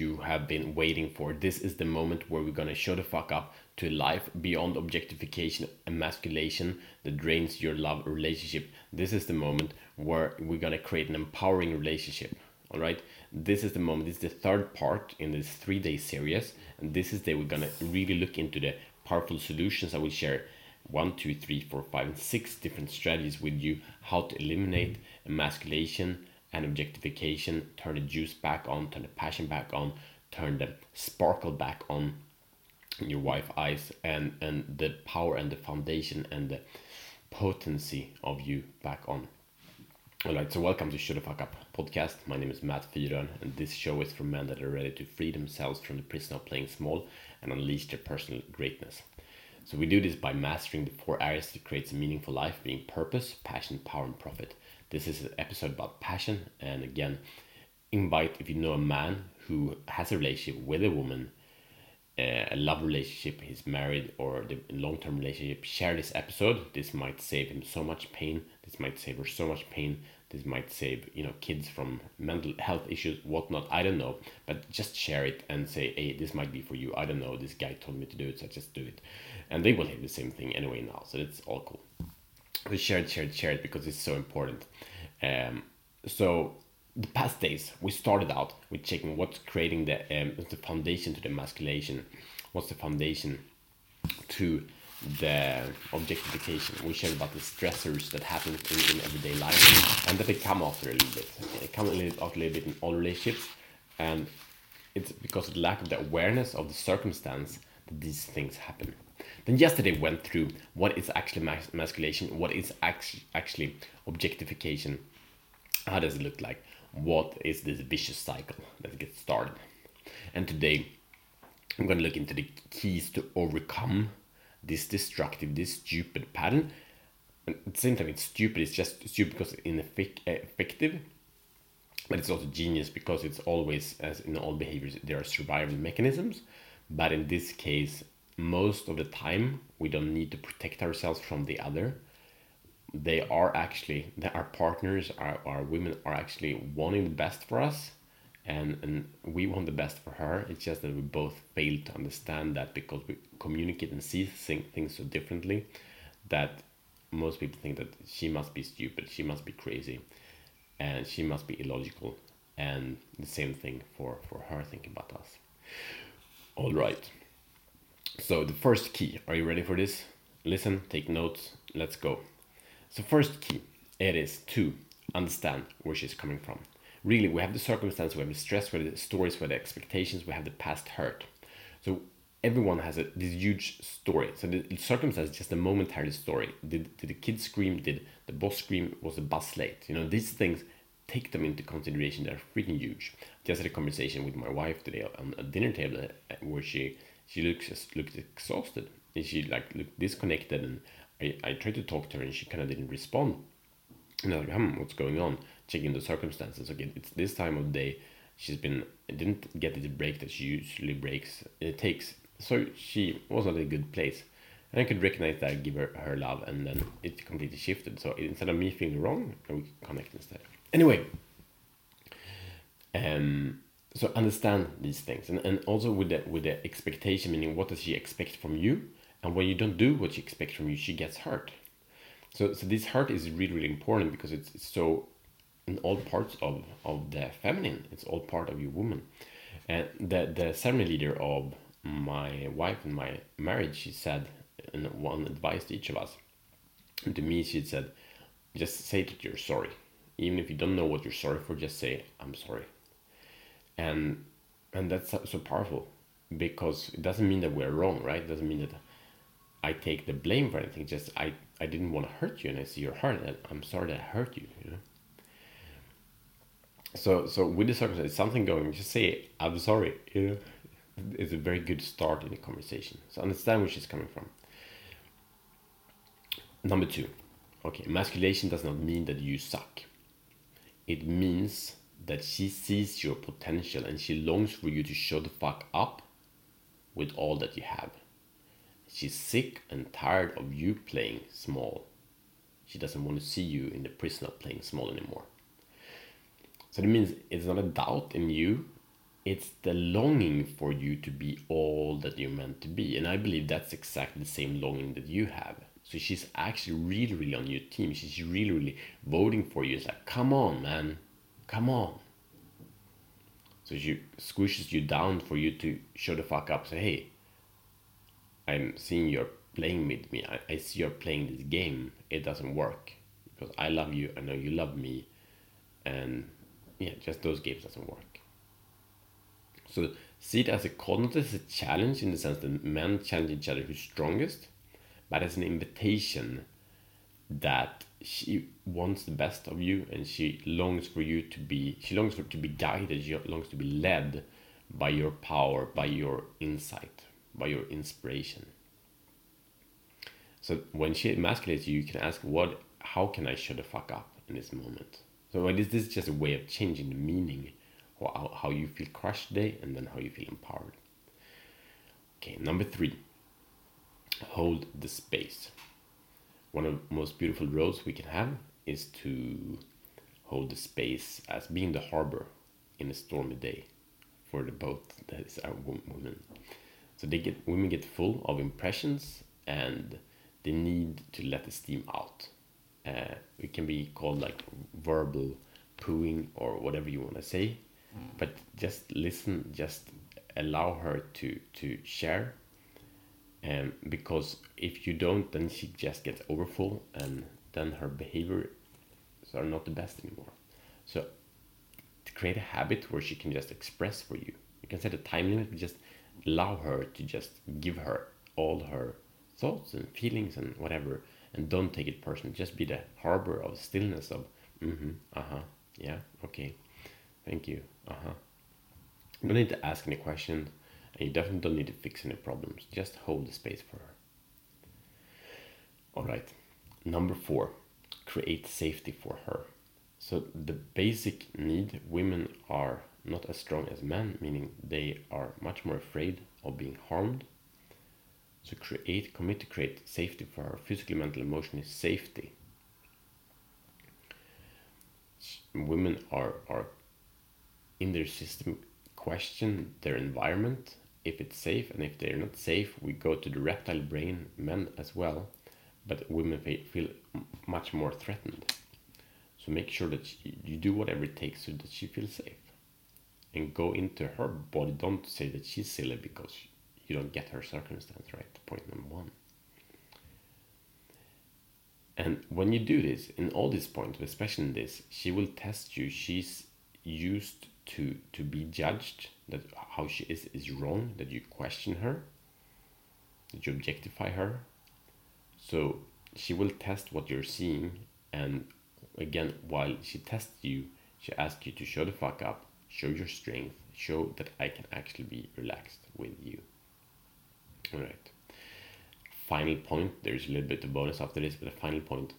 you have been waiting for. This is the moment where we're gonna show the fuck up to life beyond objectification and emasculation that drains your love relationship. This is the moment where we're gonna create an empowering relationship. All right, this is the moment. This is the third part in this three-day series, and this is the we're gonna really look into the powerful solutions I will share one, two, three, four, five, and six different strategies with you how to eliminate emasculation and objectification, turn the juice back on, turn the passion back on, turn the sparkle back on in your wife eyes, and and the power and the foundation and the potency of you back on. Alright, so welcome to Shut the Fuck Up podcast. My name is Matt Fyron, and this show is for men that are ready to free themselves from the prison of playing small and unleash their personal greatness. So we do this by mastering the four areas that creates a meaningful life, being purpose, passion, power, and profit. This is an episode about passion, and again, invite if you know a man who has a relationship with a woman, uh, a love relationship, he's married, or the long-term relationship, share this episode. This might save him so much pain. This might save her so much pain. This might save you know kids from mental health issues, whatnot. I don't know, but just share it and say, hey, this might be for you. I don't know. This guy told me to do it, so I just do it and they will have the same thing anyway now so it's all cool we shared, it share it share it because it's so important. Um, so the past days we started out with checking what's creating the um, the foundation to the emasculation. What's the foundation to the objectification? We shared about the stressors that happen in, in everyday life and that they come after a little bit. They come a little, after a little bit in all relationships and it's because of the lack of the awareness of the circumstance that these things happen then yesterday went through what is actually mas- emasculation, what is actually actually objectification, how does it look like, what is this vicious cycle that gets started, and today I'm going to look into the keys to overcome this destructive, this stupid pattern. And at the same time, it's stupid. It's just stupid because it's ineffective, but it's also genius because it's always, as in all behaviors, there are survival mechanisms. But in this case, most of the time we don't need to protect ourselves from the other. They are actually that our partners our, our women are actually wanting the best for us and and we want the best for her. It's just that we both fail to understand that because we communicate and see things so differently that most people think that she must be stupid she must be crazy and she must be illogical and the same thing for for her thinking about us. All right so the first key, are you ready for this? Listen, take notes, let's go. So first key, it is to understand where she's coming from. Really, we have the circumstance, we have the stress, we have the stories, we have the expectations, we have the past hurt. So everyone has a this huge story. So the circumstance is just a momentary story. Did, did the kid scream? Did the boss scream? Was the bus late? You know, these things take them into consideration. They're freaking huge. Just had a conversation with my wife today on a dinner table uh, where she she looks just looked exhausted and she like looked disconnected and I, I tried to talk to her and she kind of didn't respond. And I was like hmm what's going on? Checking the circumstances. Okay it's this time of day. She's been didn't get the break that she usually breaks it takes. So she was not in a good place. And I could recognize that give her her love and then it completely shifted. So instead of me feeling wrong we connect instead. Anyway um so understand these things. And, and also with the with the expectation meaning what does she expect from you? And when you don't do what she expects from you she gets hurt. So so this hurt is really really important because it's, it's so in all parts of of the feminine. It's all part of your woman. And the the ceremony leader of my wife and my marriage she said and one advice to each of us to me she said just say that you're sorry. Even if you don't know what you're sorry for just say i'm sorry and and that's so powerful because it doesn't mean that we're wrong right? It doesn't mean that i take the blame for anything just i i didn't want to hurt you and i see your heart and i'm sorry that i hurt you you know? So so with the circumstance something going just say i'm sorry you know? It's a very good start in the conversation. So understand where she's coming from. Number two okay emasculation does not mean that you suck. It means that she sees your potential and she longs for you to show the fuck up with all that you have. She's sick and tired of you playing small. She doesn't want to see you in the prison of playing small anymore. So that means it's not a doubt in you it's the longing for you to be all that you're meant to be. And I believe that's exactly the same longing that you have. So she's actually really, really on your team. She's really, really voting for you. It's like, come on, man, come on. So she squishes you down for you to show the fuck up. Say, hey, I'm seeing you're playing with me. I, I see you're playing this game. It doesn't work because I love you. I know you love me, and yeah, just those games doesn't work. So see it as a not as a challenge in the sense that men challenge each other who's strongest, but as an invitation that she wants the best of you and she longs for you to be she longs for to be guided she longs to be led by your power by your insight by your inspiration. So when she emasculates you you can ask what how can i shut the fuck up in this moment? So this is just a way of changing the meaning how, how you feel crushed today and then how you feel empowered. Okay number three hold the space one of the most beautiful roles we can have is to hold the space as being the harbor in a stormy day for the boat that is our woman. So they get women get full of impressions and they need to let the steam out. Uh, it can be called like verbal pooing or whatever you want to say, but just listen, just allow her to to share um, because if you don't then she just gets overfull and then her behaviors are not the best anymore. So to create a habit where she can just express for you you can set a time limit just allow her to just give her all her thoughts and feelings and whatever and don't take it personally just be the harbor of stillness of mm-hmm uh-huh yeah okay thank you uh-huh. You don't need to ask any questions and you definitely don't need to fix any problems. Just hold the space for her. All right. Number four, create safety for her. So the basic need women are not as strong as men, meaning they are much more afraid of being harmed. So create, commit to create safety for her. Physically, mental, emotionally safety. Women are are in their system question their environment if it's safe and if they're not safe we go to the reptile brain men as well but women feel much more threatened. So make sure that you do whatever it takes so that she feels safe. And go into her body. Don't say that she's silly because you don't get her circumstance right? Point number one. And when you do this in all these points especially in this she will test you. She's used to to be judged that how she is is wrong that you question her that you objectify her. So she will test what you're seeing and again while she tests you she asks you to show the fuck up show your strength show that i can actually be relaxed with you. All right final point there's a little bit of bonus after this but the final point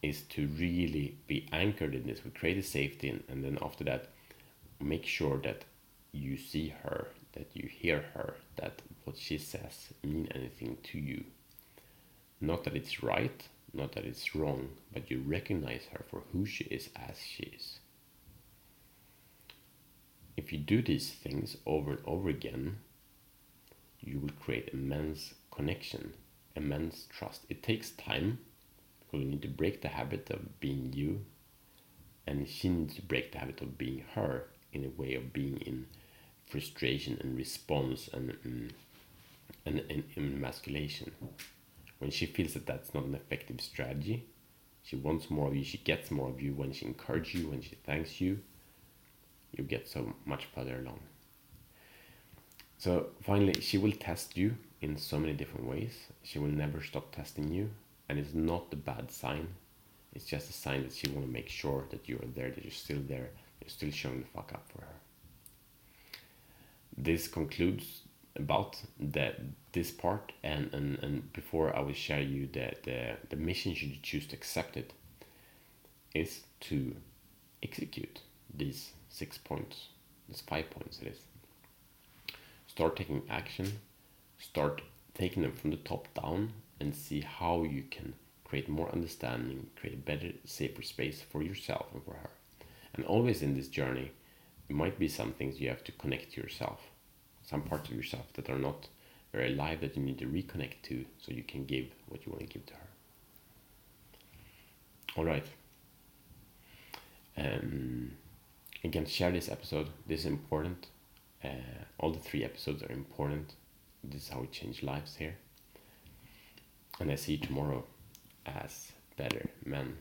is to really be anchored in this we create a safety and, and then after that make sure that you see her, that you hear her, that what she says mean anything to you. Not that it's right, not that it's wrong, but you recognize her for who she is as she is. If you do these things over and over again, you will create immense connection, immense trust. It takes time because you need to break the habit of being you, and she needs to break the habit of being her in a way of being in frustration and response and and, and, and emasculation. When she feels that that's not an effective strategy, she wants more of you, she gets more of you when she encourages you, when she thanks you, you get so much further along. So finally, she will test you in so many different ways. She will never stop testing you, and it's not a bad sign. It's just a sign that she want to make sure that you are there, that you're still there, you're still showing the fuck up for her. This concludes about the this part and, and, and before I will share you that the, the mission should you choose to accept it is to execute these six points, these five points it is. Start taking action, start taking them from the top down and see how you can create more understanding, create a better, safer space for yourself and for her. And always in this journey, might be some things you have to connect to yourself, some parts of yourself that are not very alive that you need to reconnect to so you can give what you want to give to her. All right. Um, again, share this episode. This is important. Uh, all the three episodes are important. This is how we change lives here. And I see you tomorrow as better men.